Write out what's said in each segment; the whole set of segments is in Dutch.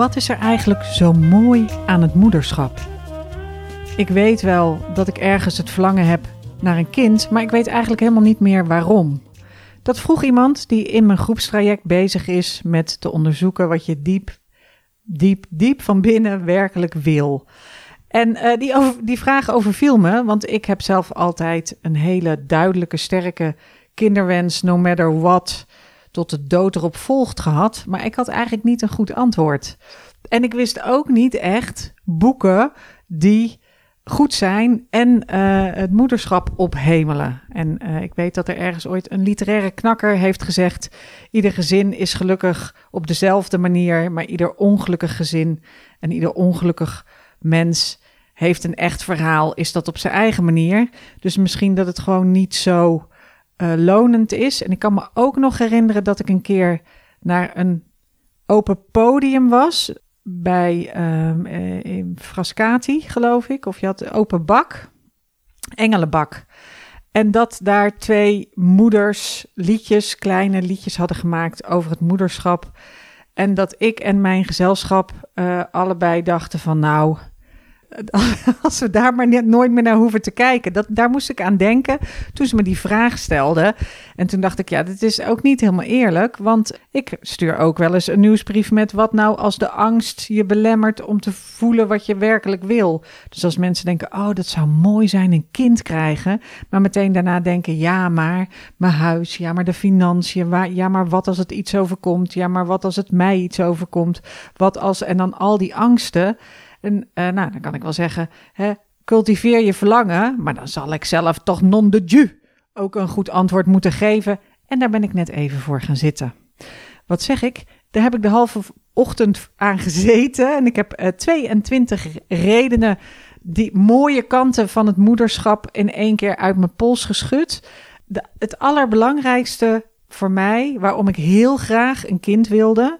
Wat is er eigenlijk zo mooi aan het moederschap? Ik weet wel dat ik ergens het verlangen heb naar een kind, maar ik weet eigenlijk helemaal niet meer waarom. Dat vroeg iemand die in mijn groepstraject bezig is met te onderzoeken wat je diep, diep, diep van binnen werkelijk wil. En uh, die, die vraag overviel me, want ik heb zelf altijd een hele duidelijke, sterke kinderwens, no matter what tot de dood erop volgt gehad, maar ik had eigenlijk niet een goed antwoord. En ik wist ook niet echt boeken die goed zijn en uh, het moederschap ophemelen. En uh, ik weet dat er ergens ooit een literaire knakker heeft gezegd: ieder gezin is gelukkig op dezelfde manier, maar ieder ongelukkig gezin en ieder ongelukkig mens heeft een echt verhaal, is dat op zijn eigen manier. Dus misschien dat het gewoon niet zo uh, lonend is. En ik kan me ook nog herinneren dat ik een keer naar een open podium was bij um, in Frascati, geloof ik. Of je had open bak, Engelenbak. En dat daar twee moeders liedjes, kleine liedjes hadden gemaakt over het moederschap. En dat ik en mijn gezelschap uh, allebei dachten van nou, als we daar maar nooit meer naar hoeven te kijken. Dat, daar moest ik aan denken toen ze me die vraag stelde. En toen dacht ik, ja, dit is ook niet helemaal eerlijk. Want ik stuur ook wel eens een nieuwsbrief met wat nou als de angst je belemmert om te voelen wat je werkelijk wil. Dus als mensen denken, oh, dat zou mooi zijn, een kind krijgen. Maar meteen daarna denken, ja, maar mijn huis, ja, maar de financiën, ja, maar wat als het iets overkomt, ja, maar wat als het mij iets overkomt, wat als, en dan al die angsten. En uh, nou, dan kan ik wel zeggen, hè, cultiveer je verlangen, maar dan zal ik zelf toch non de ju ook een goed antwoord moeten geven. En daar ben ik net even voor gaan zitten. Wat zeg ik? Daar heb ik de halve ochtend aan gezeten en ik heb uh, eh, 22 redenen, die mooie kanten van het moederschap in één keer uit mijn pols geschud. De, het allerbelangrijkste voor mij, waarom ik heel graag een kind wilde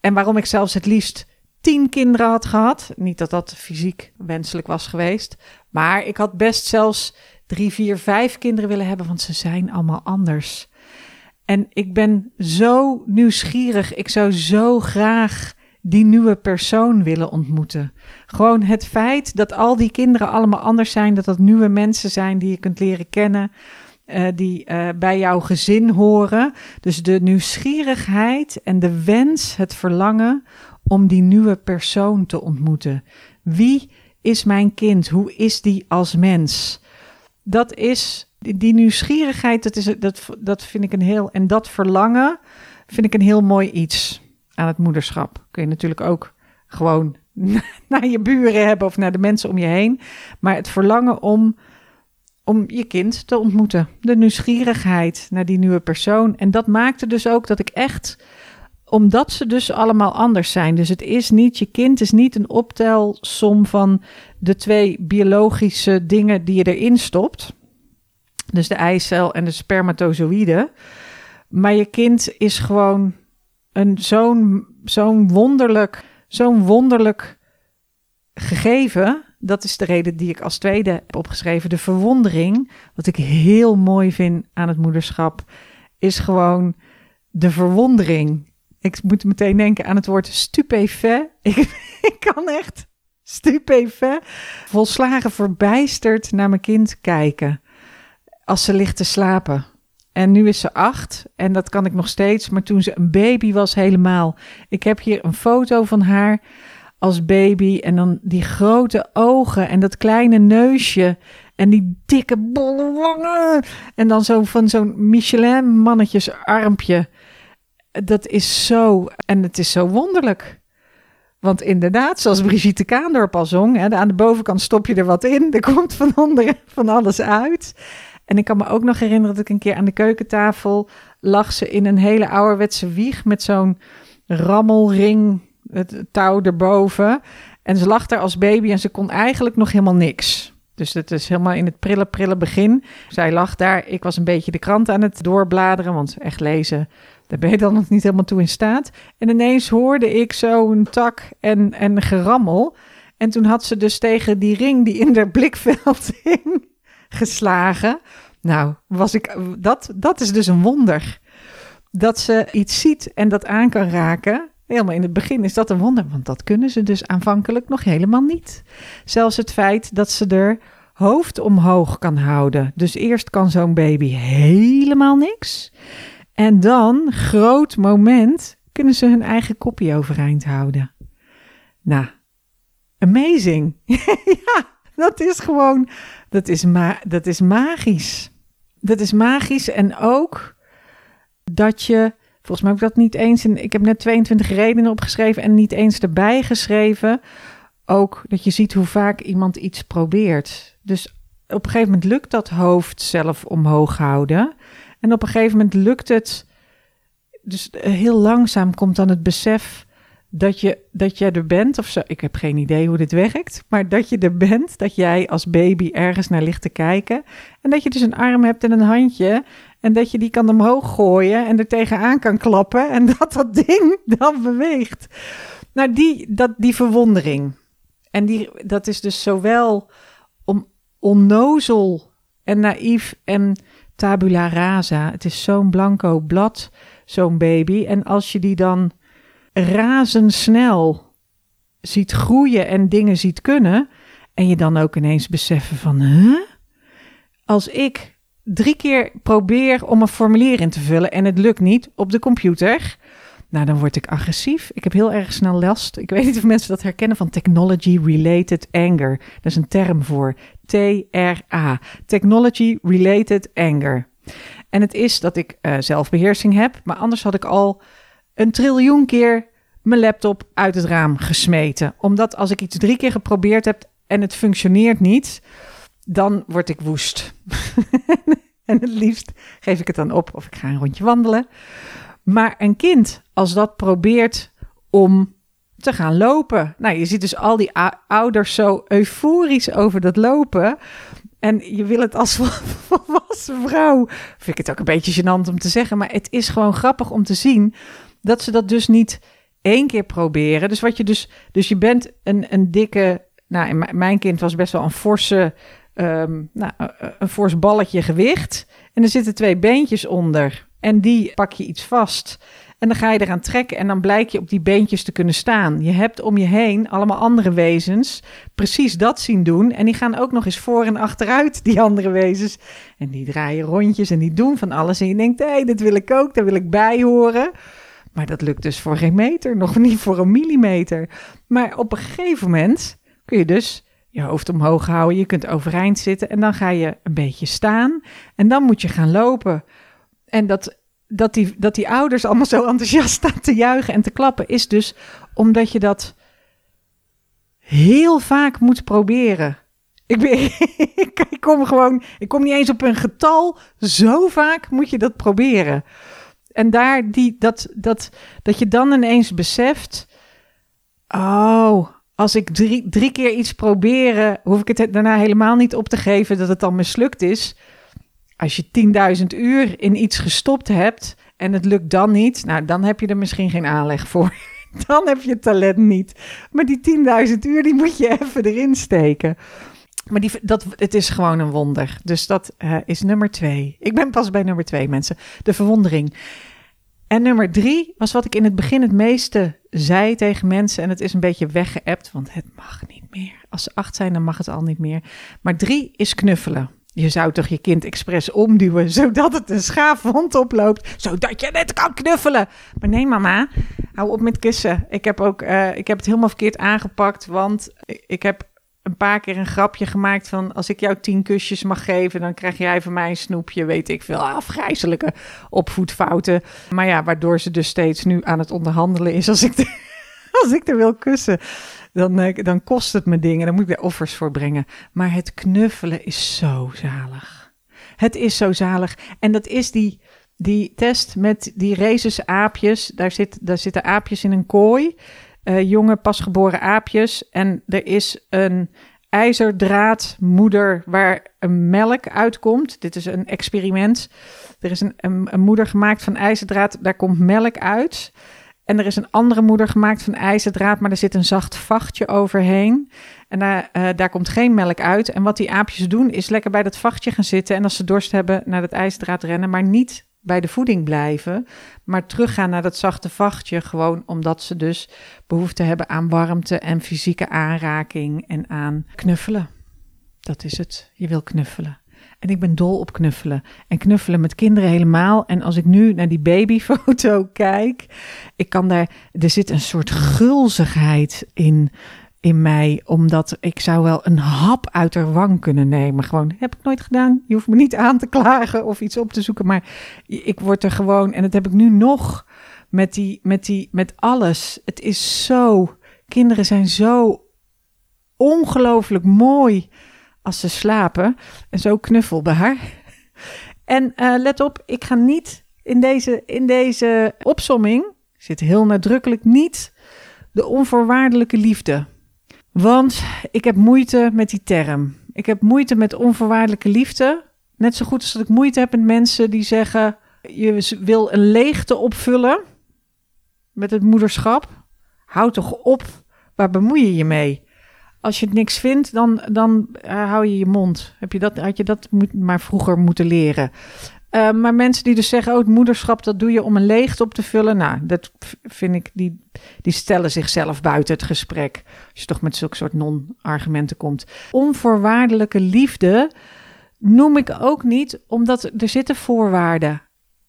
en waarom ik zelfs het liefst tien kinderen had gehad. Niet dat dat fysiek wenselijk was geweest. Maar ik had best zelfs drie, vier, vijf kinderen willen hebben, want ze zijn allemaal anders. En ik ben zo nieuwsgierig. Ik zou zo graag die nieuwe persoon willen ontmoeten. Gewoon het feit dat al die kinderen allemaal anders zijn, dat dat nieuwe mensen zijn die je kunt leren kennen. Uh, die uh, bij jouw gezin horen. Dus de nieuwsgierigheid en de wens, het verlangen om die nieuwe persoon te ontmoeten. Wie is mijn kind? Hoe is die als mens? Dat is die nieuwsgierigheid, dat, is, dat, dat vind ik een heel. En dat verlangen vind ik een heel mooi iets aan het moederschap. Kun je natuurlijk ook gewoon naar je buren hebben of naar de mensen om je heen. Maar het verlangen om, om je kind te ontmoeten. De nieuwsgierigheid naar die nieuwe persoon. En dat maakte dus ook dat ik echt omdat ze dus allemaal anders zijn. Dus het is niet, je kind is niet een optelsom van de twee biologische dingen die je erin stopt. Dus de eicel en de spermatozoïde. Maar je kind is gewoon een zo'n zo'n wonderlijk, zo'n wonderlijk gegeven. Dat is de reden die ik als tweede heb opgeschreven. De verwondering, wat ik heel mooi vind aan het moederschap, is gewoon de verwondering ik moet meteen denken aan het woord stupefait. Ik, ik kan echt stupefait, volslagen verbijsterd naar mijn kind kijken als ze ligt te slapen. En nu is ze acht en dat kan ik nog steeds, maar toen ze een baby was helemaal. Ik heb hier een foto van haar als baby en dan die grote ogen en dat kleine neusje en die dikke bolle wangen. En dan zo van zo'n Michelin mannetjes armpje dat is zo, en het is zo wonderlijk. Want inderdaad, zoals Brigitte Kaandorp al zong, hè, aan de bovenkant stop je er wat in, er komt van onderen van alles uit. En ik kan me ook nog herinneren dat ik een keer aan de keukentafel lag ze in een hele ouderwetse wieg met zo'n rammelring, het touw erboven. En ze lag daar als baby en ze kon eigenlijk nog helemaal niks. Dus het is helemaal in het prille, prille begin. Zij lag daar. Ik was een beetje de krant aan het doorbladeren, want echt lezen daar ben je dan nog niet helemaal toe in staat. En ineens hoorde ik zo'n tak en, en gerammel. En toen had ze dus tegen die ring die in haar blikveld hing geslagen. Nou, was ik, dat, dat is dus een wonder. Dat ze iets ziet en dat aan kan raken. Helemaal in het begin is dat een wonder, want dat kunnen ze dus aanvankelijk nog helemaal niet. Zelfs het feit dat ze er hoofd omhoog kan houden. Dus eerst kan zo'n baby helemaal niks. En dan, groot moment, kunnen ze hun eigen kopje overeind houden. Nou, amazing. ja, dat is gewoon, dat is, ma dat is magisch. Dat is magisch en ook dat je, volgens mij heb ik dat niet eens, ik heb net 22 redenen opgeschreven en niet eens erbij geschreven, ook dat je ziet hoe vaak iemand iets probeert. Dus op een gegeven moment lukt dat hoofd zelf omhoog houden. En op een gegeven moment lukt het. Dus heel langzaam komt dan het besef dat je, dat jij er bent. Of zo. Ik heb geen idee hoe dit werkt. Maar dat je er bent. Dat jij als baby ergens naar ligt te kijken. En dat je dus een arm hebt en een handje. En dat je die kan omhoog gooien en er tegenaan kan klappen. En dat dat ding dan beweegt. Nou, die, dat, die verwondering. En die, dat is dus zowel om onnozel en naïef en tabula rasa. Het is zo'n blanco blad, zo'n baby. En als je die dan razendsnel ziet groeien en dingen ziet kunnen, en je dan ook ineens beseffen van, huh? Als ik drie keer probeer om een formulier in te vullen en het lukt niet op de computer, nou, dan word ik agressief. Ik heb heel erg snel last. Ik weet niet of mensen dat herkennen van Technology Related Anger. Dat is een term voor. TRA. Technology Related Anger. En het is dat ik uh, zelfbeheersing heb, maar anders had ik al een triljoen keer mijn laptop uit het raam gesmeten. Omdat als ik iets drie keer geprobeerd heb en het functioneert niet, dan word ik woest. en het liefst geef ik het dan op of ik ga een rondje wandelen. Maar een kind, als dat probeert om te gaan lopen. Nou, je ziet dus al die ouders zo euforisch over dat lopen. En je wil het als volwassen vrouw. Vind ik het ook een beetje gênant om te zeggen. Maar het is gewoon grappig om te zien dat ze dat dus niet één keer proberen. Dus wat je dus. Dus je bent een, een dikke. Nou, mijn kind was best wel een forse. Um, nou, een fors balletje gewicht. En er zitten twee beentjes onder. En die pak je iets vast. En dan ga je eraan trekken en dan blijk je op die beentjes te kunnen staan. Je hebt om je heen allemaal andere wezens precies dat zien doen. En die gaan ook nog eens voor en achteruit, die andere wezens. En die draaien rondjes en die doen van alles. En je denkt, hé, hey, dit wil ik ook, daar wil ik bij horen. Maar dat lukt dus voor geen meter, nog niet voor een millimeter. Maar op een gegeven moment kun je dus je hoofd omhoog houden. Je kunt overeind zitten en dan ga je een beetje staan. En dan moet je gaan lopen. En dat, dat, die, dat die ouders allemaal zo enthousiast staan te juichen en te klappen, is dus omdat je dat heel vaak moet proberen. Ik, ben, ik kom gewoon, ik kom niet eens op een getal. Zo vaak moet je dat proberen. En daar die, dat, dat, dat je dan ineens beseft: oh, als ik drie, drie keer iets proberen, hoef ik het daarna helemaal niet op te geven dat het dan mislukt is als je 10.000 uur in iets gestopt hebt en het lukt dan niet, nou dan heb je er misschien geen aanleg voor. Dan heb je talent niet. Maar die 10.000 uur, die moet je even erin steken. Maar die, dat, het is gewoon een wonder. Dus dat uh, is nummer twee. Ik ben pas bij nummer twee, mensen. De verwondering. En nummer drie was wat ik in het begin het meeste zei tegen mensen. En het is een beetje weggeëpt, want het mag niet meer. Als ze acht zijn, dan mag het al niet meer. Maar drie is knuffelen. Je zou toch je kind expres omduwen, zodat het een schaafwond oploopt, zodat je net kan knuffelen. Maar nee, mama, hou op met kussen. Ik heb, ook, uh, ik heb het helemaal verkeerd aangepakt, want ik heb een paar keer een grapje gemaakt van... als ik jou tien kusjes mag geven, dan krijg jij van mij een snoepje. Weet ik veel, afgrijzelijke opvoedfouten. Maar ja, waardoor ze dus steeds nu aan het onderhandelen is als ik, als ik er wil kussen dan, eh, dan kost het me dingen. Dan moet ik er offers voor brengen. Maar het knuffelen is zo zalig. Het is zo zalig. En dat is die, die test met die rhesus aapjes. Daar, zit, daar zitten aapjes in een kooi. Uh, jonge pasgeboren aapjes. En er is een ijzerdraadmoeder waar een melk uitkomt. Dit is een experiment. Er is een, een moeder gemaakt van ijzerdraad. Daar komt melk uit. En er is een andere moeder gemaakt van ijzerdraad, maar er zit een zacht vachtje overheen. En daar, uh, daar komt geen melk uit. En wat die aapjes doen, is lekker bij dat vachtje gaan zitten. En als ze dorst hebben, naar dat ijzerdraad rennen. Maar niet bij de voeding blijven, maar teruggaan naar dat zachte vachtje, gewoon omdat ze dus behoefte hebben aan warmte en fysieke aanraking en aan knuffelen. Dat is het. Je wil knuffelen. En ik ben dol op knuffelen. En knuffelen met kinderen helemaal. En als ik nu naar die babyfoto kijk, ik kan daar, er zit een soort gulzigheid in in mij, omdat ik zou wel een hap uit haar wang kunnen nemen. Gewoon, heb ik nooit gedaan. Je hoeft me niet aan te klagen of iets op te zoeken, maar ik word er gewoon, en dat heb ik nu nog met die, met die, met alles. Het is zo, kinderen zijn zo ongelooflijk mooi als ze slapen en zo knuffelbaar. En uh, let op, ik ga niet in deze, in deze opsomming, zit heel nadrukkelijk niet de onvoorwaardelijke liefde. Want ik heb moeite met die term. Ik heb moeite met onvoorwaardelijke liefde. Net zo goed als dat ik moeite heb met mensen die zeggen: je wil een leegte opvullen met het moederschap. Houd toch op, waar bemoei je je mee? Als je het niks vindt, dan, dan uh, hou je je mond. Heb je dat, had je dat moet, maar vroeger moeten leren. Uh, maar mensen die dus zeggen, oh, het moederschap, dat doe je om een leegte op te vullen. Nou, dat vind ik, die, die stellen zichzelf buiten het gesprek. Als je toch met zulke soort non-argumenten komt. Onvoorwaardelijke liefde noem ik ook niet, omdat er zitten voorwaarden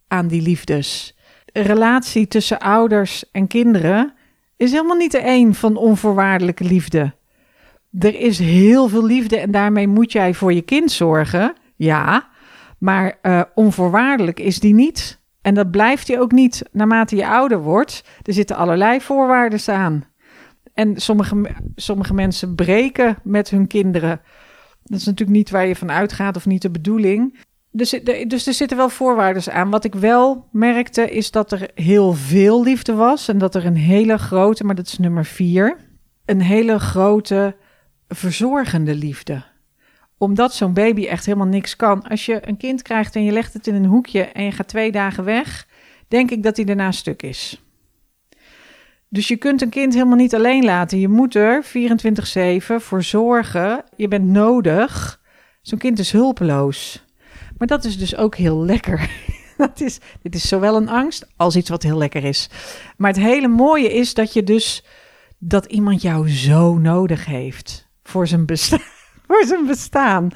aan die liefdes. Relatie tussen ouders en kinderen is helemaal niet de een van onvoorwaardelijke liefde. Er is heel veel liefde en daarmee moet jij voor je kind zorgen. Ja, maar uh, onvoorwaardelijk is die niet. En dat blijft die ook niet naarmate je ouder wordt. Er zitten allerlei voorwaarden aan. En sommige, sommige mensen breken met hun kinderen. Dat is natuurlijk niet waar je van uitgaat of niet de bedoeling. Dus, dus er zitten wel voorwaarden aan. Wat ik wel merkte is dat er heel veel liefde was. En dat er een hele grote, maar dat is nummer vier. Een hele grote verzorgende liefde omdat zo'n baby echt helemaal niks kan. Als je een kind krijgt en je legt het in een hoekje en je gaat twee dagen weg, denk ik dat hij daarna stuk is. Dus je kunt een kind helemaal niet alleen laten. Je moet er 24-7 voor zorgen. Je bent nodig. Zo'n kind is hulpeloos. Maar dat is dus ook heel lekker. Dat is, dit is zowel een angst als iets wat heel lekker is. Maar het hele mooie is dat je dus dat iemand jou zo nodig heeft voor zijn bestaan voor zijn bestaan.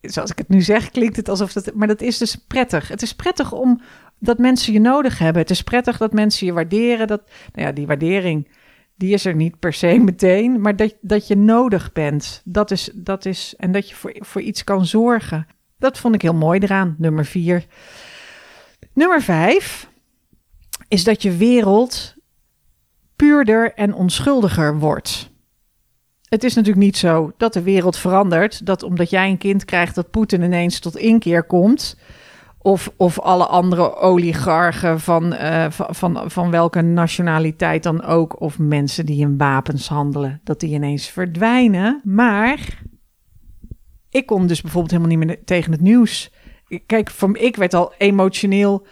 Zoals ik het nu zeg, klinkt het alsof dat. Maar dat is dus prettig. Het is prettig om dat mensen je nodig hebben. Het is prettig dat mensen je waarderen. Dat, nou ja, die waardering, die is er niet per se meteen. Maar dat, dat je nodig bent. Dat is, dat is. En dat je voor, voor iets kan zorgen. Dat vond ik heel mooi eraan. Nummer vier. Nummer vijf is dat je wereld puurder en onschuldiger wordt het is natuurlijk niet zo dat de wereld verandert. Dat omdat jij een kind krijgt, dat Poetin ineens tot inkeer komt. Of, of alle andere oligarchen van, uh, van, van, van welke nationaliteit dan ook. Of mensen die in wapens handelen, dat die ineens verdwijnen. Maar ik kon dus bijvoorbeeld helemaal niet meer tegen het nieuws. Kijk, ik werd al emotioneel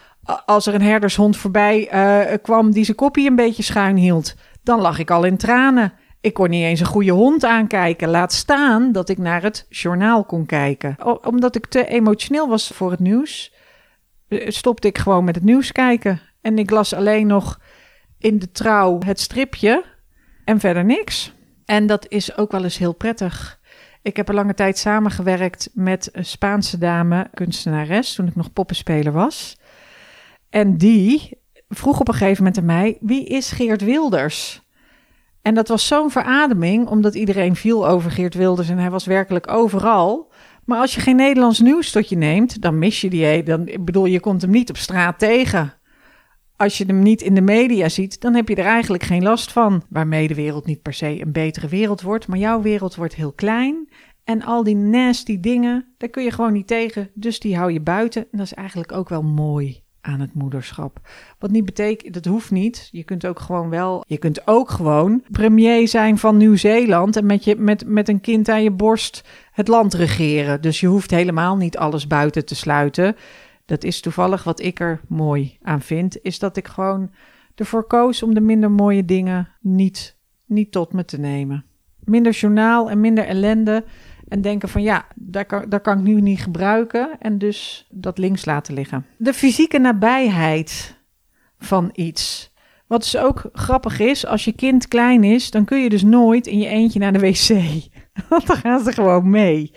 als er een herdershond voorbij uh, kwam die zijn kopie een beetje schuin hield. Dan lag ik al in tranen. Ik kon niet eens een goede hond aankijken. Laat staan dat ik naar het journaal kon kijken. omdat ik te emotioneel was voor het nieuws, eh, stopte ik gewoon met het nieuws kijken. En ik las alleen nog in de trouw het stripje en verder niks. En dat is ook wel eens heel prettig. Ik heb een lange tijd samengewerkt met een Spaanse dame, kunstenares, toen ik nog poppenspeler was. En die vroeg op een gegeven moment aan mij: wie is Geert Wilders? En dat was zo'n verademing, omdat iedereen viel over Geert Wilders en hij was werkelijk overal. Maar als je geen Nederlands nieuws tot je neemt, dan mis je die. Dan, ik bedoel, je komt hem niet op straat tegen. Als je hem niet in de media ziet, dan heb je er eigenlijk geen last van. Waarmee de wereld niet per se een betere wereld wordt, maar jouw wereld wordt heel klein. En al die nasty dingen, daar kun je gewoon niet tegen. Dus die hou je buiten. En dat is eigenlijk ook wel mooi aan het moederschap. Wat niet betekent, dat hoeft niet. Je kunt ook gewoon wel, je kunt ook gewoon premier zijn van Nieuw-Zeeland en met, je, met, met een kind aan je borst het land regeren. Dus je hoeft helemaal niet alles buiten te sluiten. Dat is toevallig wat ik er mooi aan vind, is dat ik gewoon ervoor koos om de minder mooie dingen niet, niet tot me te nemen. Minder journaal en minder ellende En denken van ja, daar kan, daar kan ik nu niet gebruiken. En dus dat links laten liggen. De fysieke nabijheid van iets. Wat dus ook grappig is, als je kind klein is, dan kun je dus nooit in je eentje naar de wc. Want dan gaan ze gewoon mee.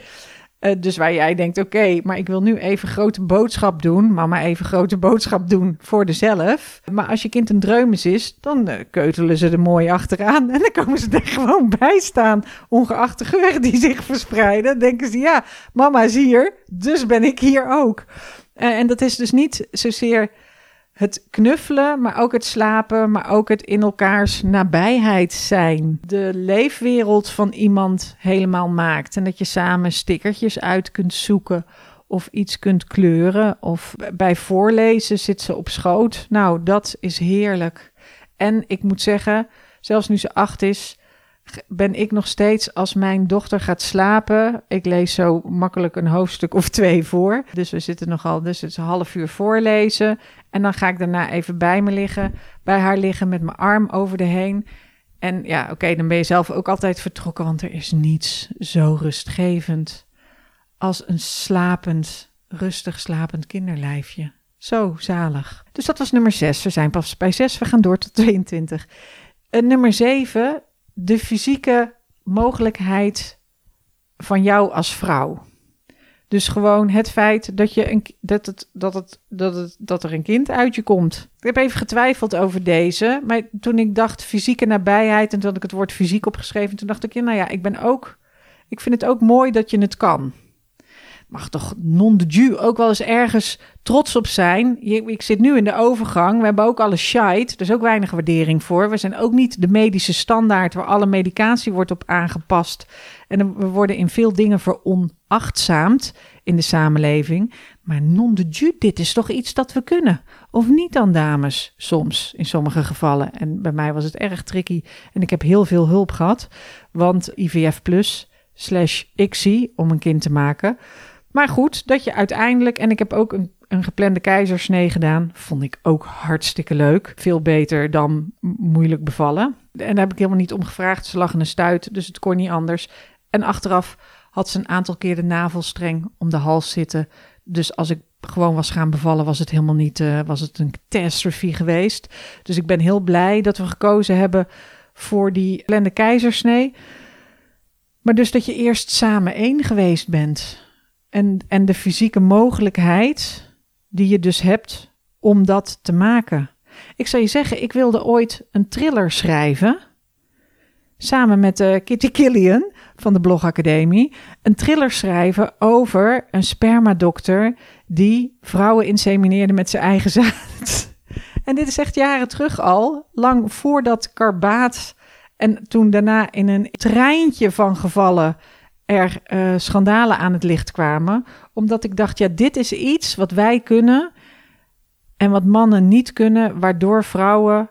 Uh, dus waar jij denkt, oké, maar ik wil nu even grote boodschap doen. Mama even grote boodschap doen voor dezelf. Maar als je kind een dreumes is, dan uh, keutelen ze er mooi achteraan. En dan komen ze er gewoon bij staan. Ongeacht de geuren die zich verspreiden. Denken ze, ja, mama is hier, dus ben ik hier ook. Uh, en dat is dus niet zozeer het knuffelen, maar ook het slapen, maar ook het in elkaars nabijheid zijn. De leefwereld van iemand helemaal maakt. En dat je samen stickertjes uit kunt zoeken of iets kunt kleuren. Of bij voorlezen zit ze op schoot. Nou, dat is heerlijk. En ik moet zeggen, zelfs nu ze acht is, ben ik nog steeds als mijn dochter gaat slapen. Ik lees zo makkelijk een hoofdstuk of twee voor. Dus we zitten nogal, dus het is een half uur voorlezen. En dan ga ik daarna even bij me liggen, bij haar liggen met mijn arm over de heen. En ja, oké, dan ben je zelf ook altijd vertrokken, want er is niets zo rustgevend als een slapend, rustig slapend kinderlijfje. Zo zalig. Dus dat was nummer 6. We zijn pas bij 6, we gaan door tot 22. En nummer 7 de fysieke mogelijkheid van jou als vrouw. Dus gewoon het feit dat, je een, dat, het, dat, het, dat, het, dat er een kind uit je komt. Ik heb even getwijfeld over deze. Maar toen ik dacht fysieke nabijheid en toen had ik het woord fysiek opgeschreven, toen dacht ik, ja, nou ja, ik ben ook. Ik vind het ook mooi dat je het kan mag toch non de ju ook wel eens ergens trots op zijn. Ik zit nu in de overgang. We hebben ook alle shite. Er is ook weinig waardering voor. We zijn ook niet de medische standaard waar alle medicatie wordt op aangepast. En we worden in veel dingen veronachtzaamd in de samenleving. Maar non de ju, dit is toch iets dat we kunnen. Of niet dan, dames? Soms, in sommige gevallen. En bij mij was het erg tricky. En ik heb heel veel hulp gehad. Want IVF plus slash ICSI, om een kind te maken maar goed, dat je uiteindelijk, en ik heb ook een, een geplande keizersnee gedaan, vond ik ook hartstikke leuk. Veel beter dan moeilijk bevallen. En daar heb ik helemaal niet om gevraagd. Ze lag in een stuit, dus het kon niet anders. En achteraf had ze een aantal keer de navelstreng om de hals zitten. Dus als ik gewoon was gaan bevallen, was het helemaal niet, uh, was het een catastrophe geweest. Dus ik ben heel blij dat we gekozen hebben voor die geplande keizersnee. Maar dus dat je eerst samen één geweest bent. En, en de fysieke mogelijkheid die je dus hebt om dat te maken. Ik zou je zeggen, ik wilde ooit een thriller schrijven. Samen met uh, Kitty Killian van de Blogacademie. Een thriller schrijven over een spermadokter die vrouwen insemineerde met zijn eigen zaad. En dit is echt jaren terug al, lang voordat Karbaat en toen daarna in een treintje van gevallen er uh, schandalen aan het licht kwamen. Omdat ik dacht, ja, dit is iets wat wij kunnen en wat mannen niet kunnen, waardoor vrouwen,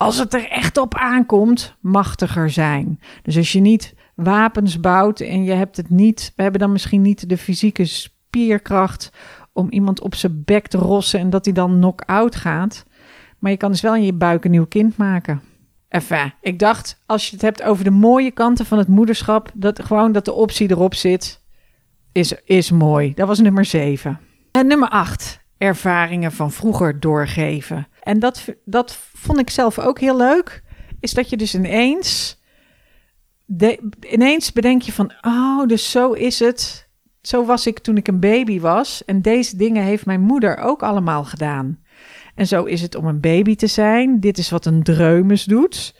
als het er echt op aankomt, machtiger zijn. Dus als je niet wapens bouwt en je hebt het niet, we hebben dan misschien niet de fysieke spierkracht om iemand op zijn bek te rossen en dat hij dan knock-out gaat. Maar je kan dus wel in je buik een nieuw kind maken. Enfin, ik dacht, als je het hebt over de mooie kanten van het moederschap, dat gewoon dat de optie erop zit, is, is mooi. Dat was nummer 7. En nummer 8, ervaringen van vroeger doorgeven. En dat, dat vond ik zelf ook heel leuk, is dat je dus ineens, ineens bedenk je van, oh, dus zo is het. Zo was ik toen ik een baby was. En deze dingen heeft mijn moeder ook allemaal gedaan. En zo is het om een baby te zijn. Dit is wat een dreumes doet.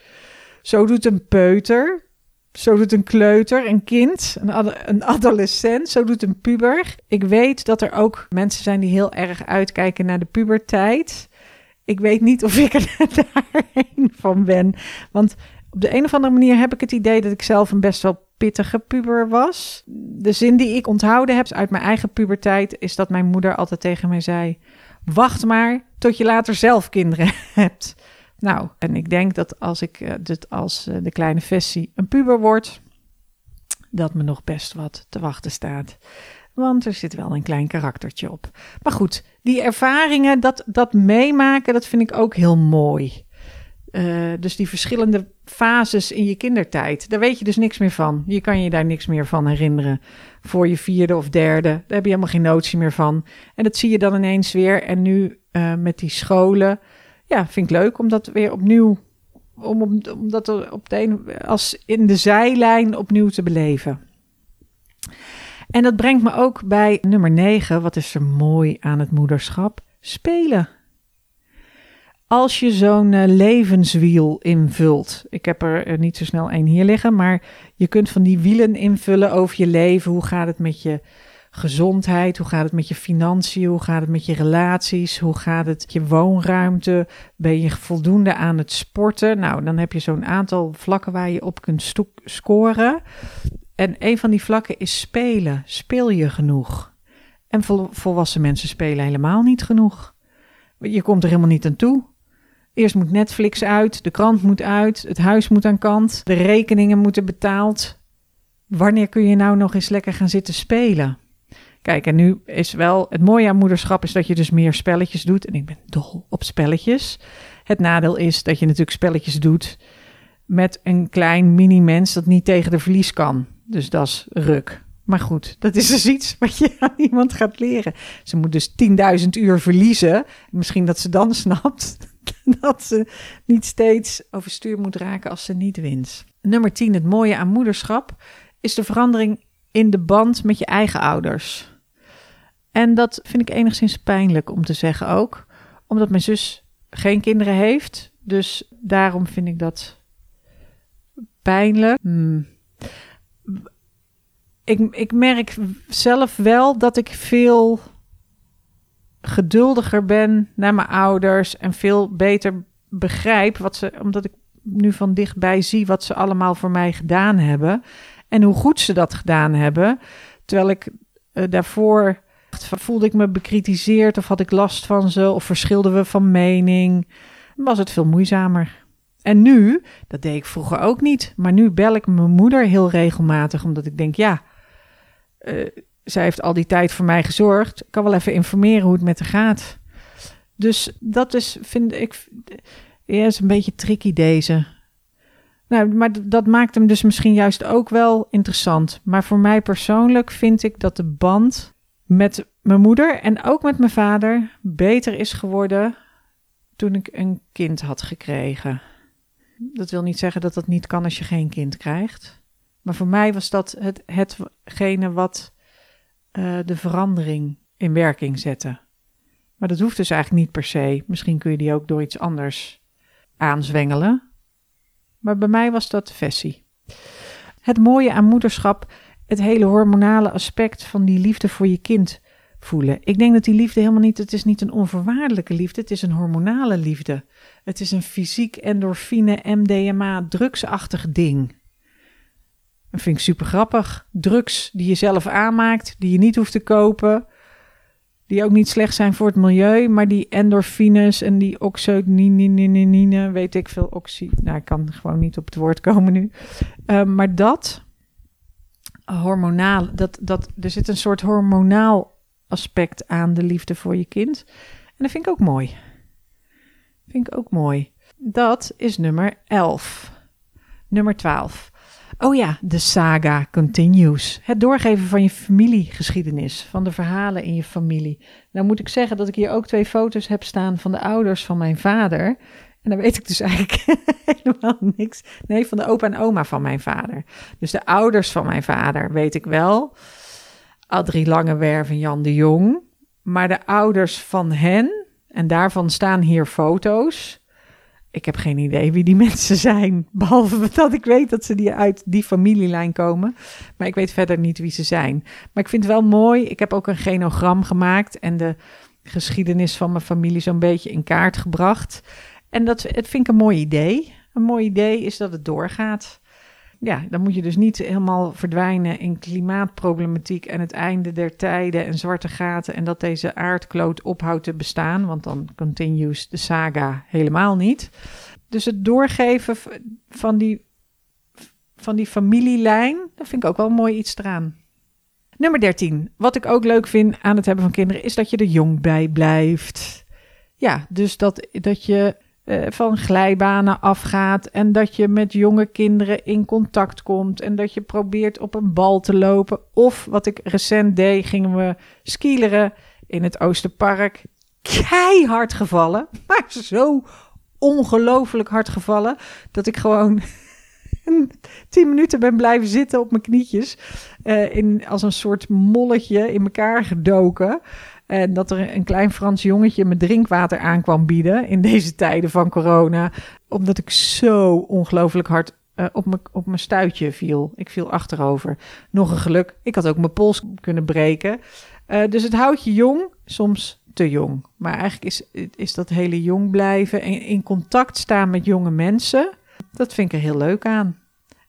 Zo doet een peuter. Zo doet een kleuter, een kind, een, een adolescent. Zo doet een puber. Ik weet dat er ook mensen zijn die heel erg uitkijken naar de puberteit. Ik weet niet of ik er daarheen van ben. Want op de een of andere manier heb ik het idee dat ik zelf een best wel pittige puber was. De zin die ik onthouden heb uit mijn eigen puberteit is dat mijn moeder altijd tegen mij zei: Wacht maar tot je later zelf kinderen hebt. Nou, en ik denk dat als ik uh, als uh, de kleine Vessie een puber wordt, dat me nog best wat te wachten staat. Want er zit wel een klein karaktertje op. Maar goed, die ervaringen, dat, dat meemaken, dat vind ik ook heel mooi. Eh, dus die verschillende fases in je kindertijd, daar weet je dus niks meer van. Je kan je daar niks meer van herinneren. Voor je vierde of derde, daar heb je helemaal geen notie meer van. En dat zie je dan ineens weer. En nu uh, met die scholen, ja, vind ik leuk om dat weer opnieuw, om, om, om dat op de een, als in de zijlijn opnieuw te beleven. En dat brengt me ook bij nummer 9. Wat is er mooi aan het moederschap? Spelen. Als je zo'n uh, levenswiel invult. Ik heb er uh, niet zo snel één hier liggen, maar je kunt van die wielen invullen over je leven. Hoe gaat het met je gezondheid? Hoe gaat het met je financiën? Hoe gaat het met je relaties? Hoe gaat het met je woonruimte? Ben je voldoende aan het sporten? Nou, dan heb je zo'n aantal vlakken waar je op kunt scoren. En een van die vlakken is spelen. Speel je genoeg? En volwassen mensen spelen helemaal niet genoeg. Je komt er helemaal niet aan toe. Eerst moet Netflix uit, de krant moet uit, het huis moet aan kant, de rekeningen moeten betaald. Wanneer kun je nou nog eens lekker gaan zitten spelen? Kijk, en nu is wel het mooie aan moederschap is dat je dus meer spelletjes doet. En ik ben dol op spelletjes. Het nadeel is dat je natuurlijk spelletjes doet met een klein mini-mens dat niet tegen de verlies kan. Dus dat is ruk. Maar goed, dat is dus iets wat je aan iemand gaat leren. Ze moet dus 10.000 uur verliezen. Misschien dat ze dan snapt dat ze niet steeds overstuur moet raken als ze niet wint. Nummer 10, het mooie aan moederschap, is de verandering in de band met je eigen ouders. En dat vind ik enigszins pijnlijk om te zeggen ook, omdat mijn zus geen kinderen heeft. Dus daarom vind ik dat pijnlijk. Hmm. Ik, ik merk zelf wel dat ik veel geduldiger ben naar mijn ouders en veel beter begrijp wat ze, omdat ik nu van dichtbij zie wat ze allemaal voor mij gedaan hebben en hoe goed ze dat gedaan hebben. Terwijl ik uh, daarvoor voelde ik me bekritiseerd of had ik last van ze of verschilden we van mening, was het veel moeizamer. En nu, dat deed ik vroeger ook niet, maar nu bel ik mijn moeder heel regelmatig omdat ik denk, ja, uh, zij heeft al die tijd voor mij gezorgd. Ik kan wel even informeren hoe het met haar gaat. Dus dat is, vind ik, ja, is een beetje tricky deze. Nou, maar dat maakt hem dus misschien juist ook wel interessant. Maar voor mij persoonlijk vind ik dat de band met mijn moeder en ook met mijn vader beter is geworden toen ik een kind had gekregen. Dat wil niet zeggen dat dat niet kan als je geen kind krijgt. Maar voor mij was dat het, hetgene wat uh, de verandering in werking zette. Maar dat hoeft dus eigenlijk niet per se. Misschien kun je die ook door iets anders aanzwengelen. Maar bij mij was dat Vessie. Het mooie aan moederschap, het hele hormonale aspect van die liefde voor je kind voelen. Ik denk dat die liefde helemaal niet, het is niet een onvoorwaardelijke liefde, het is een hormonale liefde. Het is een fysiek endorfine, MDMA, drugsachtig ding. Dat vind ik super grappig. Drugs die je zelf aanmaakt, die je niet hoeft te kopen. Die ook niet slecht zijn voor het milieu, maar die endorfines en die oxytocine, weet ik veel, oxy. Nou, ik kan gewoon niet op het woord komen nu. Uh, maar dat, hormonaal, dat, dat, er zit een soort hormonaal aspect aan de liefde voor je kind. En dat vind ik ook mooi. Vind ik ook mooi. Dat is nummer 11. Nummer 12. Oh ja, de saga continues. Het doorgeven van je familiegeschiedenis, van de verhalen in je familie. Nou moet ik zeggen dat ik hier ook twee foto's heb staan van de ouders van mijn vader. En dan weet ik dus eigenlijk helemaal niks. Nee, van de opa en oma van mijn vader. Dus de ouders van mijn vader weet ik wel. Adrie Langewerf en Jan de Jong. Maar de ouders van hen, en daarvan staan hier foto's. Ik heb geen idee wie die mensen zijn. Behalve dat ik weet dat ze die uit die familielijn komen. Maar ik weet verder niet wie ze zijn. Maar ik vind het wel mooi. Ik heb ook een genogram gemaakt. En de geschiedenis van mijn familie zo'n beetje in kaart gebracht. En dat het vind ik een mooi idee. Een mooi idee is dat het doorgaat ja, dan moet je dus niet helemaal verdwijnen in klimaatproblematiek en het einde der tijden en zwarte gaten en dat deze aardkloot ophoudt te bestaan, want dan continues de saga helemaal niet. Dus het doorgeven van die, van die familielijn, dat vind ik ook wel mooi iets eraan. Nummer 13. Wat ik ook leuk vind aan het hebben van kinderen, is dat je er jong bij blijft. Ja, dus dat, dat je eh, van glijbanen afgaat en dat je met jonge kinderen in contact komt en dat je probeert op een bal te lopen. Of wat ik recent deed, gingen we skileren in het Oosterpark. Keihard gevallen, maar zo ongelooflijk hard gevallen dat ik gewoon tien minuten ben blijven zitten op mijn knietjes. eh, in, als een soort molletje in elkaar gedoken. En dat er een klein Frans jongetje me drinkwater aan kwam bieden in deze tijden van corona. Omdat ik zo ongelooflijk hard eh, op mijn op mijn stuitje viel. Ik viel achterover. Nog een geluk. Ik had ook mijn pols kunnen breken. Eh, dus het houdt je jong, soms te jong. Maar eigenlijk is, is dat hele jong blijven en in contact staan met jonge mensen. Dat vind ik er heel leuk aan.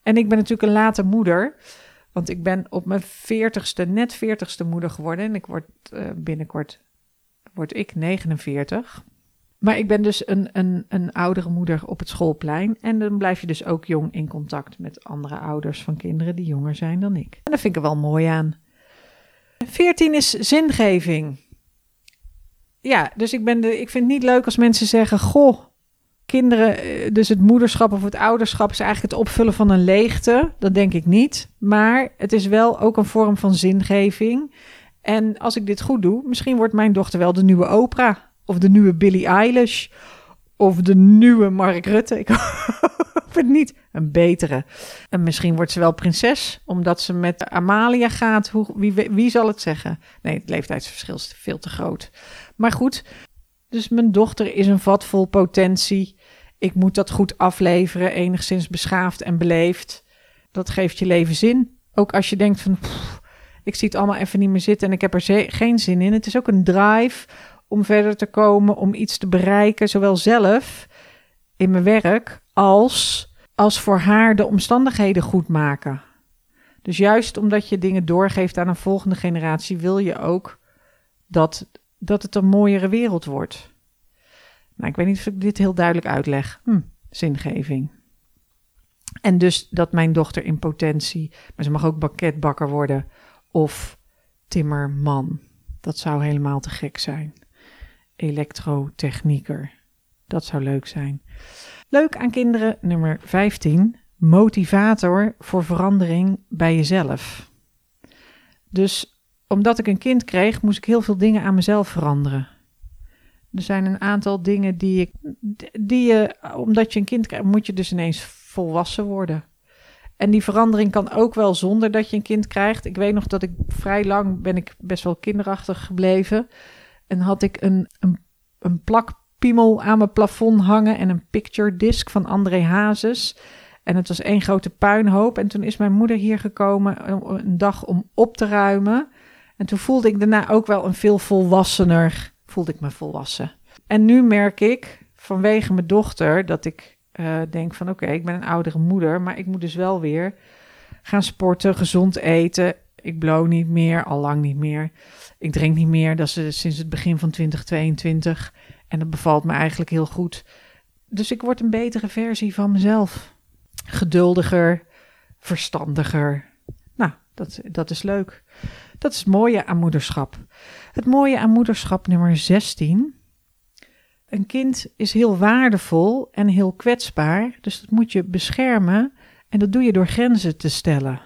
En ik ben natuurlijk een late moeder. Want ik ben op mijn veertigste, net veertigste moeder geworden. En ik word eh, binnenkort, word ik 49. Maar ik ben dus een, een, een oudere moeder op het schoolplein. En dan blijf je dus ook jong in contact met andere ouders van kinderen die jonger zijn dan ik. En dat vind ik er wel mooi aan. 14 is zingeving. Ja, dus ik, ben de, ik vind het niet leuk als mensen zeggen: Goh, kinderen, eh, dus het moederschap of het ouderschap is eigenlijk het opvullen van een leegte. Dat denk ik niet. Maar het is wel ook een vorm van zingeving. En als ik dit goed doe, misschien wordt mijn dochter wel de nieuwe Oprah. Of de nieuwe Billie Eilish. Of de nieuwe Mark Rutte. Ik hoop het niet. Een betere. En misschien wordt ze wel prinses, omdat ze met Amalia gaat. Hoe, wie, wie zal het zeggen? Nee, het leeftijdsverschil is veel te groot. Maar goed, dus mijn dochter is een vat vol potentie. Ik moet dat goed afleveren, enigszins beschaafd en beleefd. Dat geeft je leven zin. Ook als je denkt van, ik zie het allemaal even niet meer zitten en ik heb er geen zin in. Het is ook een drive om verder te komen, om iets te bereiken, zowel zelf in mijn werk als, als voor haar de omstandigheden goed maken. Dus juist omdat je dingen doorgeeft aan een volgende generatie, wil je ook dat, dat het een mooiere wereld wordt. Nou, ik weet niet of ik dit heel duidelijk uitleg. Hm, zingeving. En dus dat mijn dochter in potentie, maar ze mag ook banketbakker worden of timmerman. Dat zou helemaal te gek zijn. Elektrotechnieker. Dat zou leuk zijn. Leuk aan kinderen, nummer 15. Motivator voor verandering bij jezelf. Dus omdat ik een kind kreeg, moest ik heel veel dingen aan mezelf veranderen. Er zijn een aantal dingen die ik. Die je, omdat je een kind krijgt, moet je dus ineens volwassen worden. En die verandering kan ook wel zonder dat je een kind krijgt. Ik weet nog dat ik vrij lang ben ik best wel kinderachtig gebleven. En had ik een, een, een plakpiemel aan mijn plafond hangen en een picture disc van André Hazes. En het was één grote puinhoop. En toen is mijn moeder hier gekomen een dag om op te ruimen. En toen voelde ik daarna ook wel een veel volwassener, voelde ik me volwassen. En nu merk ik vanwege mijn dochter dat ik uh, denk van oké, ik ben een oudere moeder, maar ik moet dus wel weer gaan sporten, gezond eten. Ik blow niet meer, al lang niet meer. Ik drink niet meer, dat is sinds het begin van 2022. En dat bevalt me eigenlijk heel goed. Dus ik word een betere versie van mezelf. Geduldiger, verstandiger. Nou, dat, dat is leuk. Dat is het mooie aan moederschap. Het mooie aan moederschap nummer 16. Een kind is heel waardevol en heel kwetsbaar, dus dat moet je beschermen en dat doe je door grenzen te stellen.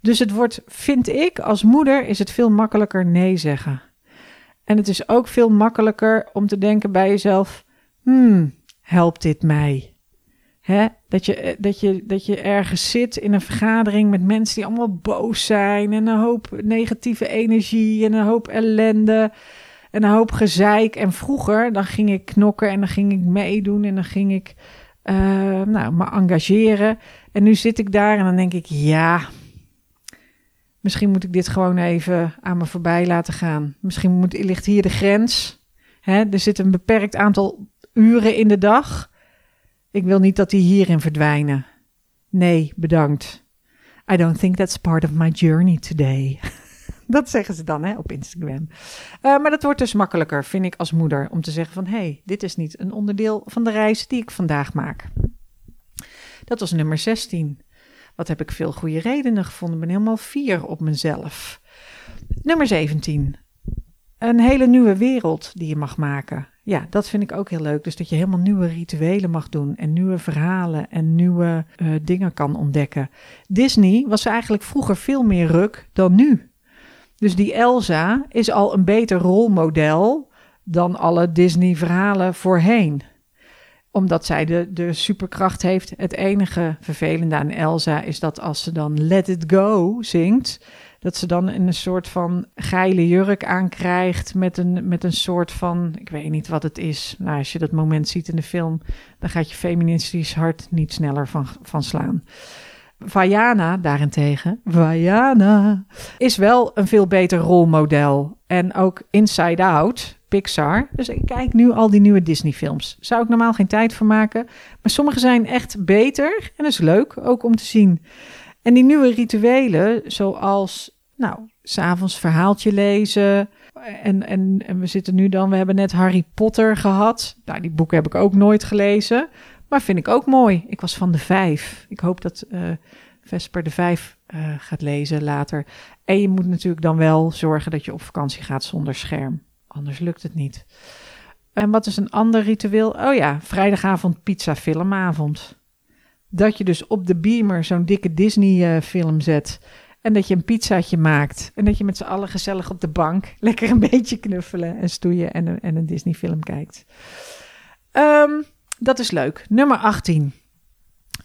Dus het wordt, vind ik, als moeder is het veel makkelijker nee zeggen. En het is ook veel makkelijker om te denken bij jezelf: hmm, helpt dit mij? Hè? Dat, je, dat, je, dat je ergens zit in een vergadering met mensen die allemaal boos zijn en een hoop negatieve energie en een hoop ellende en een hoop gezeik. En vroeger, dan ging ik knokken en dan ging ik meedoen en dan ging ik uh, nou, me engageren. En nu zit ik daar en dan denk ik, ja, misschien moet ik dit gewoon even aan me voorbij laten gaan. Misschien moet, ligt hier de grens. Hè? Er zit een beperkt aantal uren in de dag. Ik wil niet dat die hierin verdwijnen. Nee, bedankt. I don't think that's part of my journey today. Dat zeggen ze dan hè, op Instagram. Uh, maar dat wordt dus makkelijker, vind ik als moeder, om te zeggen van... hé, hey, dit is niet een onderdeel van de reis die ik vandaag maak. Dat was nummer 16. Wat heb ik veel goede redenen gevonden. Ik ben helemaal fier op mezelf. Nummer 17. Een hele nieuwe wereld die je mag maken. Ja, dat vind ik ook heel leuk. Dus dat je helemaal nieuwe rituelen mag doen en nieuwe verhalen en nieuwe uh, dingen kan ontdekken. Disney was eigenlijk vroeger veel meer ruk dan nu. Dus die Elsa is al een beter rolmodel dan alle Disney-verhalen voorheen omdat zij de, de superkracht heeft. Het enige vervelende aan Elsa is dat als ze dan Let It Go zingt, dat ze dan een soort van geile jurk aankrijgt met een, met een soort van, ik weet niet wat het is. Nou, als je dat moment ziet in de film, dan gaat je feministisch hart niet sneller van, van slaan. Vajana daarentegen, Vajana, is wel een veel beter rolmodel. En ook Inside Out, Pixar. Dus ik kijk nu al die nieuwe Disney-films. Zou ik normaal geen tijd voor maken. Maar sommige zijn echt beter. En dat is leuk ook om te zien. En die nieuwe rituelen, zoals, nou, s'avonds verhaaltje lezen. En, en, en we zitten nu dan, we hebben net Harry Potter gehad. Nou, die boeken heb ik ook nooit gelezen. Maar vind ik ook mooi. Ik was van de vijf. Ik hoop dat uh, Vesper de vijf uh, gaat lezen later. En je moet natuurlijk dan wel zorgen dat je op vakantie gaat zonder scherm. Anders lukt het niet. En wat is een ander ritueel? Oh ja, vrijdagavond pizza filmavond. Dat je dus op de beamer zo'n dikke Disney uh, film zet. En dat je een pizzaatje maakt. En dat je met z'n allen gezellig op de bank lekker een beetje knuffelen en stoeien en een, en een Disney film kijkt. Um, dat is leuk. Nummer 18.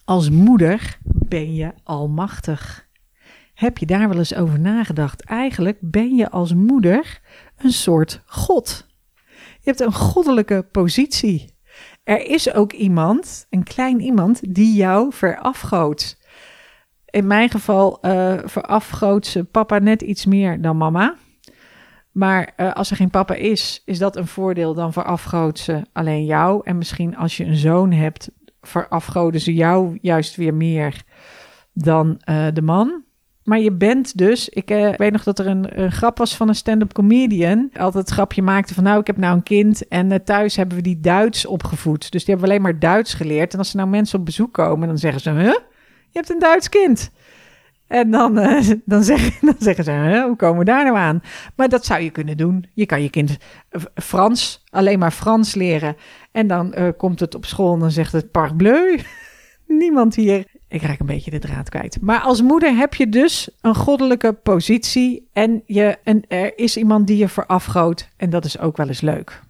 Als moeder ben je almachtig. Heb je daar wel eens over nagedacht? Eigenlijk ben je als moeder een soort God. Je hebt een goddelijke positie. Er is ook iemand, een klein iemand, die jou verafgoot. In mijn geval uh, verafgoot ze papa net iets meer dan mama. Maar uh, als er geen papa is, is dat een voordeel. Dan verafgoot ze alleen jou. En misschien als je een zoon hebt, verafgoden ze jou juist weer meer dan uh, de man. Maar je bent dus, ik uh, weet nog dat er een, grap was van een stand-up comedian. Altijd het grapje maakte van nou, ik heb nou een kind en uh, thuis hebben we die Duits opgevoed. Dus die hebben alleen maar Duits geleerd. En als er nou mensen op bezoek komen, dan zeggen ze, huh? Je hebt een Duits kind. En dan, uh, dan, zeg, dan zeggen ze, huh, hoe komen we daar nou aan? Maar dat zou je kunnen doen. Je kan je kind Frans, alleen maar Frans leren. En dan komt het op school en dan zegt het parbleu. Niemand hier ik raak een beetje de draad kwijt. Maar als moeder heb je dus een goddelijke positie en, je, en er is iemand die je verafgoot en dat is ook wel eens leuk.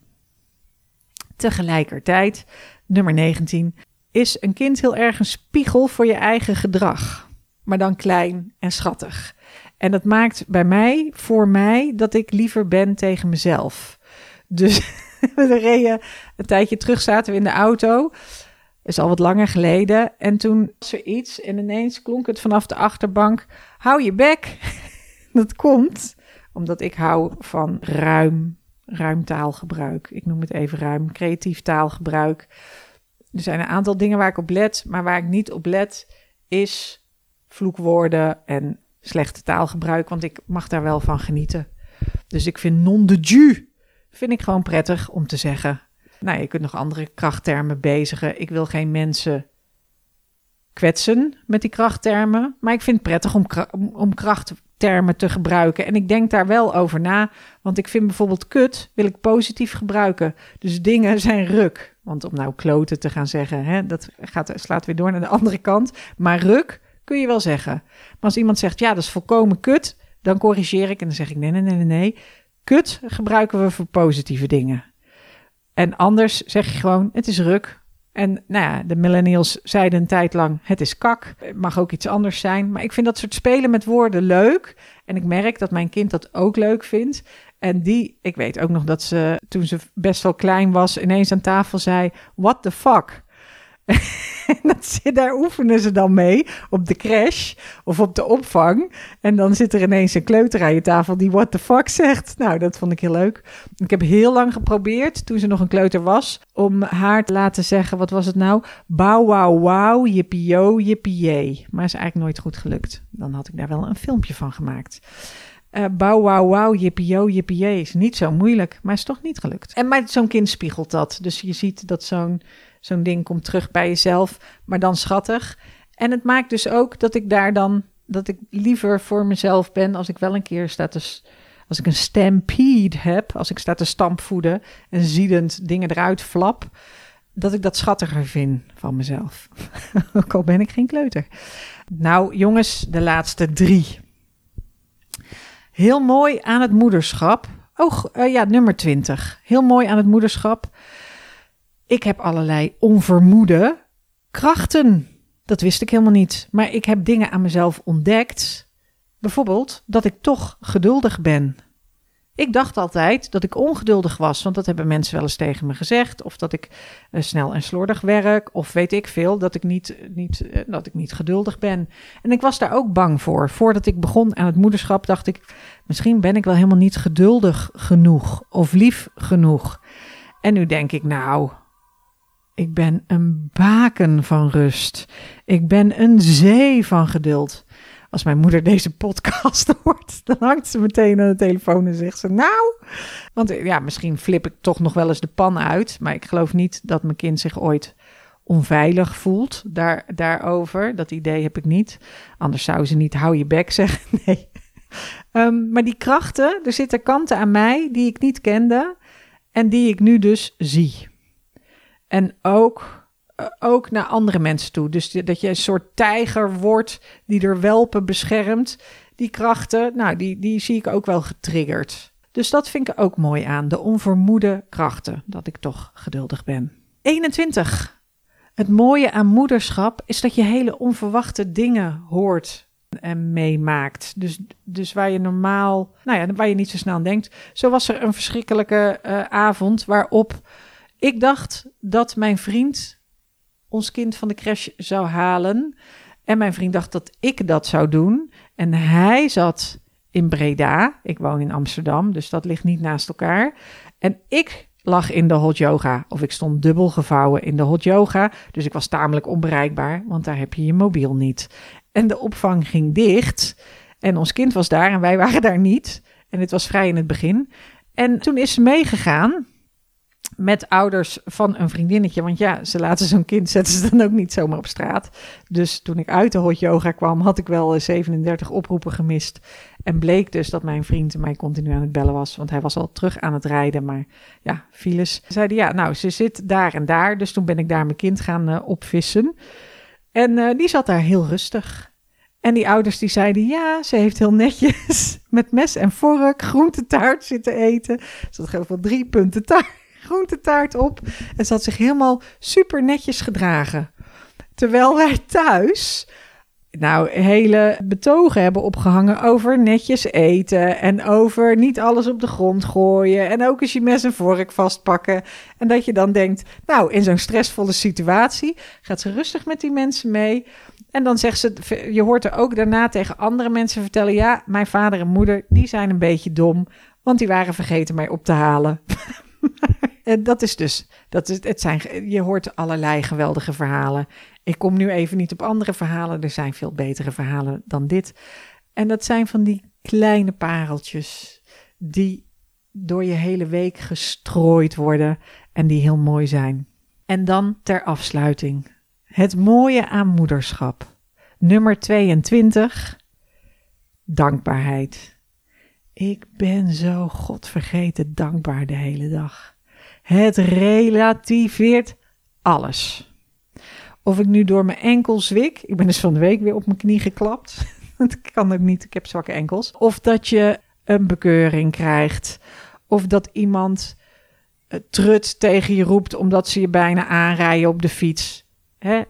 Tegelijkertijd, nummer 19, is een kind heel erg een spiegel voor je eigen gedrag, maar dan klein en schattig. En dat maakt bij mij, voor mij, dat ik liever ben tegen mezelf. Dus we reden een tijdje terug, zaten we in de auto is al wat langer geleden. En toen was er iets en ineens klonk het vanaf de achterbank: hou je bek. dat komt omdat ik hou van ruim, ruim taalgebruik. Ik noem het even ruim, creatief taalgebruik. Er zijn een aantal dingen waar ik op let, maar waar ik niet op let is vloekwoorden en slechte taalgebruik, want ik mag daar wel van genieten. Dus ik vind non de ju vind ik gewoon prettig om te zeggen. Nou, je kunt nog andere krachttermen bezigen. Ik wil geen mensen kwetsen met die krachttermen. Maar ik vind het prettig om, om krachttermen te gebruiken. En ik denk daar wel over na. Want ik vind bijvoorbeeld kut wil ik positief gebruiken. Dus dingen zijn ruk. Want om nou kloten te gaan zeggen, hè, dat gaat, slaat weer door naar de andere kant. Maar ruk kun je wel zeggen. Maar als iemand zegt, ja, dat is volkomen kut, dan corrigeer ik en dan zeg ik, nee, nee, nee, nee. Kut gebruiken we voor positieve dingen. En anders zeg je gewoon, het is ruk. En nou ja, de millennials zeiden een tijd lang, het is kak. Het mag ook iets anders zijn. Maar ik vind dat soort spelen met woorden leuk. En ik merk dat mijn kind dat ook leuk vindt. En die, ik weet ook nog dat ze, toen ze best wel klein was, ineens aan tafel zei, what the fuck? dat, daar oefenen ze dan mee op de crash of op de opvang. En dan zit er ineens een kleuter aan je tafel die what the fuck zegt. Nou, dat vond ik heel leuk. Ik heb heel lang geprobeerd, toen ze nog een kleuter was, om haar te laten zeggen, wat was het nou? Bouw, wauw, wauw, jippie-yo, jippie Maar is eigenlijk nooit goed gelukt. Dan had ik daar wel een filmpje van gemaakt. Uh, bouw, wauw, wauw, jippie-yo, jippie is niet zo moeilijk, maar is toch niet gelukt. En maar zo'n kind spiegelt dat. Dus je ziet dat zo'n zo'n ding komt terug bij jezelf, maar dan schattig. En het maakt dus ook dat ik daar dan, dat ik liever voor mezelf ben als ik wel een keer sta als ik een stampede heb, als ik sta te stampvoeden en ziedend dingen eruit flap, dat ik dat schattiger vind van mezelf. Ook al ben ik geen kleuter. Nou, jongens, de laatste drie. Heel mooi aan het moederschap. Oh, uh, ja, nummer 20. Heel mooi aan het moederschap. Ik heb allerlei onvermoede krachten. Dat wist ik helemaal niet. Maar ik heb dingen aan mezelf ontdekt. Bijvoorbeeld dat ik toch geduldig ben. Ik dacht altijd dat ik ongeduldig was, want dat hebben mensen wel eens tegen me gezegd. Of dat ik uh, snel en slordig werk, of weet ik veel, dat ik niet, niet, uh, dat ik niet geduldig ben. En ik was daar ook bang voor. Voordat ik begon aan het moederschap, dacht ik, misschien ben ik wel helemaal niet geduldig genoeg of lief genoeg. En nu denk ik, nou, ik ben een baken van rust. Ik ben een zee van geduld. Als mijn moeder deze podcast hoort, dan hangt ze meteen aan de telefoon en zegt ze: Nou, want ja, misschien flip ik toch nog wel eens de pan uit. Maar ik geloof niet dat mijn kind zich ooit onveilig voelt daar, daarover. Dat idee heb ik niet. Anders zou ze niet hou je bek zeggen. Nee. Um, maar die krachten, er zitten kanten aan mij die ik niet kende en die ik nu dus zie. En ook eh, ook naar andere mensen toe. Dus dat je een soort tijger wordt die er welpen beschermt. Die krachten, nou, die, die zie ik ook wel getriggerd. Dus dat vind ik ook mooi aan. De onvermoede krachten. Dat ik toch geduldig ben. 21. Het mooie aan moederschap is dat je hele onverwachte dingen hoort en meemaakt. Dus, dus waar je normaal, nou ja, waar je niet zo snel aan denkt. Zo was er een verschrikkelijke uh, avond waarop ik dacht dat mijn vriend ons kind van de crash zou halen. En mijn vriend dacht dat ik dat zou doen. En hij zat in Breda. Ik woon in Amsterdam, dus dat ligt niet naast elkaar. En ik lag in de hot yoga. Of ik stond dubbel gevouwen in de hot yoga. Dus ik was tamelijk onbereikbaar, want daar heb je je mobiel niet. En de opvang ging dicht. En ons kind was daar en wij waren daar niet. En het was vrij in het begin. En toen is ze meegegaan met ouders van een vriendinnetje. Want ja, ze laten zo'n kind zetten ze dan ook niet zomaar op straat. Dus toen ik uit de hot yoga kwam, had ik wel 37 oproepen gemist. En bleek dus dat mijn vriend mij continu aan het bellen was. Want hij was al terug aan het rijden. Maar ja, files. Zeiden ja, nou, ze zit daar en daar. Dus toen ben ik daar mijn kind gaan uh, opvissen. En uh, die zat daar heel rustig. En die ouders die zeiden, ja, ze heeft heel netjes met mes en vork groentetaart zitten eten. Ze had geloof ik wel drie punten taart groentetaart op. En ze had zich helemaal super netjes gedragen. Terwijl wij thuis nou hele betogen hebben opgehangen over netjes eten en over niet alles op de grond gooien en ook eens je mes en vork vastpakken. En dat je dan denkt, nou, in zo'n stressvolle situatie gaat ze rustig met die mensen mee. En dan zegt ze, je hoort er ook daarna tegen andere mensen vertellen, ja, mijn vader en moeder, die zijn een beetje dom, want die waren vergeten mij op te halen. En dat is dus, dat is, het zijn, je hoort allerlei geweldige verhalen. Ik kom nu even niet op andere verhalen, er zijn veel betere verhalen dan dit. En dat zijn van die kleine pareltjes die door je hele week gestrooid worden en die heel mooi zijn. En dan ter afsluiting. Het mooie aan moederschap. Nummer 22. Dankbaarheid. Ik ben zo godvergeten dankbaar de hele dag. Het relativeert alles. Of ik nu door mijn enkel zwik, ik ben dus van de week weer op mijn knie geklapt. dat kan ook niet, ik heb zwakke enkels. Of dat je een bekeuring krijgt. Of dat iemand uh, trut tegen je roept omdat ze je bijna aanrijden op de fiets.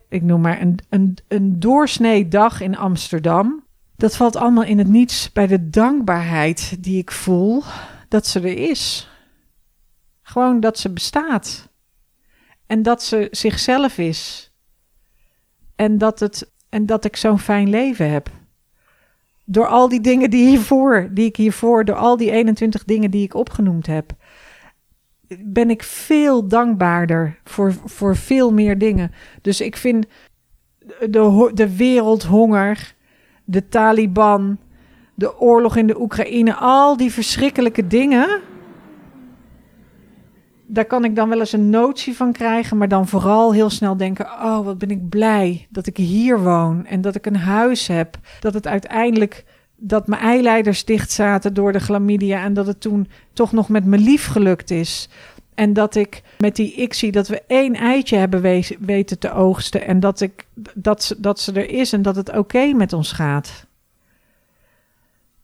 Ik noem maar een, een, een doorsnee dag in Amsterdam. Dat valt allemaal in het niets bij de dankbaarheid die ik voel dat ze er is. Gewoon dat ze bestaat. En dat ze zichzelf is. En dat, het, en dat ik zo'n fijn leven heb. Door al die dingen die, hiervoor, die ik hiervoor, door al die 21 dingen die ik opgenoemd heb, ben ik veel dankbaarder voor, voor veel meer dingen. Dus ik vind de, de wereldhonger, de Taliban, de oorlog in de Oekraïne, al die verschrikkelijke dingen daar kan ik dan wel eens een notie van krijgen, maar dan vooral heel snel denken: oh, wat ben ik blij dat ik hier woon en dat ik een huis heb. Dat het uiteindelijk dat mijn eileiders dicht zaten door de chlamydia en dat het toen toch nog met mijn lief gelukt is. En dat ik met die ICSI, dat we één eitje hebben weten te oogsten. En dat, ik, dat, ze, dat ze er is en dat het oké met ons gaat.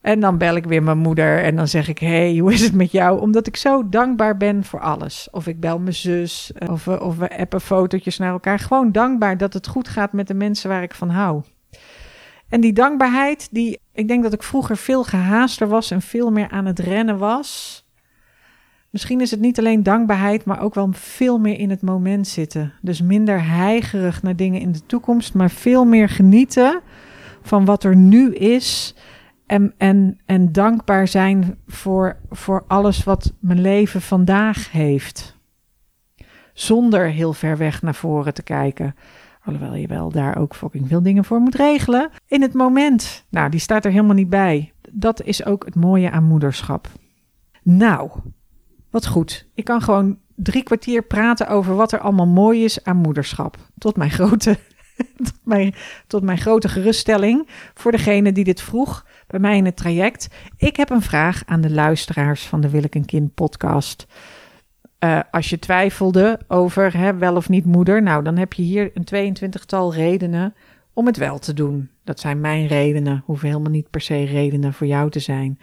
En dan bel ik weer mijn moeder en dan zeg ik: Hey, hoe is het met jou? Omdat ik zo dankbaar ben voor alles. Of ik bel mijn zus, of we, of we appen fotootjes naar elkaar. Gewoon dankbaar dat het goed gaat met de mensen waar ik van hou. En die dankbaarheid, die, ik denk dat ik vroeger veel gehaaster was en veel meer aan het rennen was. Misschien is het niet alleen dankbaarheid, maar ook wel veel meer in het moment zitten. Dus minder heigerig naar dingen in de toekomst, maar veel meer genieten van wat er nu is. En, en, en dankbaar zijn voor, voor alles wat mijn leven vandaag heeft. Zonder heel ver weg naar voren te kijken. Alhoewel je wel daar ook fucking veel dingen voor moet regelen. In het moment. Nou, die staat er helemaal niet bij. Dat is ook het mooie aan moederschap. Nou, wat goed. Ik kan gewoon drie kwartier praten over wat er allemaal mooi is aan moederschap. Tot mijn grote, tot mijn, tot mijn grote geruststelling voor degene die dit vroeg bij mij in het traject. Ik heb een vraag aan de luisteraars van de Wil ik een kind podcast. Uh, als je twijfelde over hè, wel of niet moeder, nou dan heb je hier een 22-tal redenen om het wel te doen. Dat zijn mijn redenen, hoeven helemaal niet per se redenen voor jou te zijn.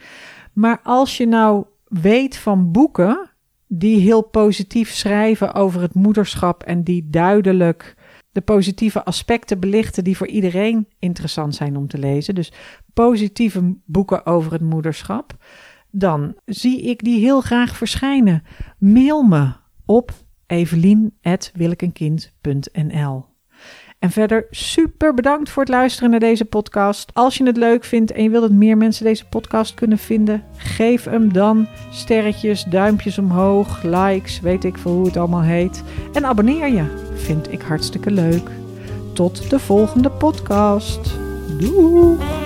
Maar als je nou weet van boeken die heel positief schrijven over het moederschap en die duidelijk de positieve aspecten belichten die voor iedereen interessant zijn om te lezen. Dus positieve boeken over het moederschap. Dan zie ik die heel graag verschijnen. Mail me op evelien.willekenkind.nl en verder super bedankt voor het luisteren naar deze podcast. Als je het leuk vindt en je wilt dat meer mensen deze podcast kunnen vinden, geef hem dan sterretjes, duimpjes omhoog, likes, weet ik veel hoe het allemaal heet. En abonneer je. Vind ik hartstikke leuk. Tot de volgende podcast. Doei!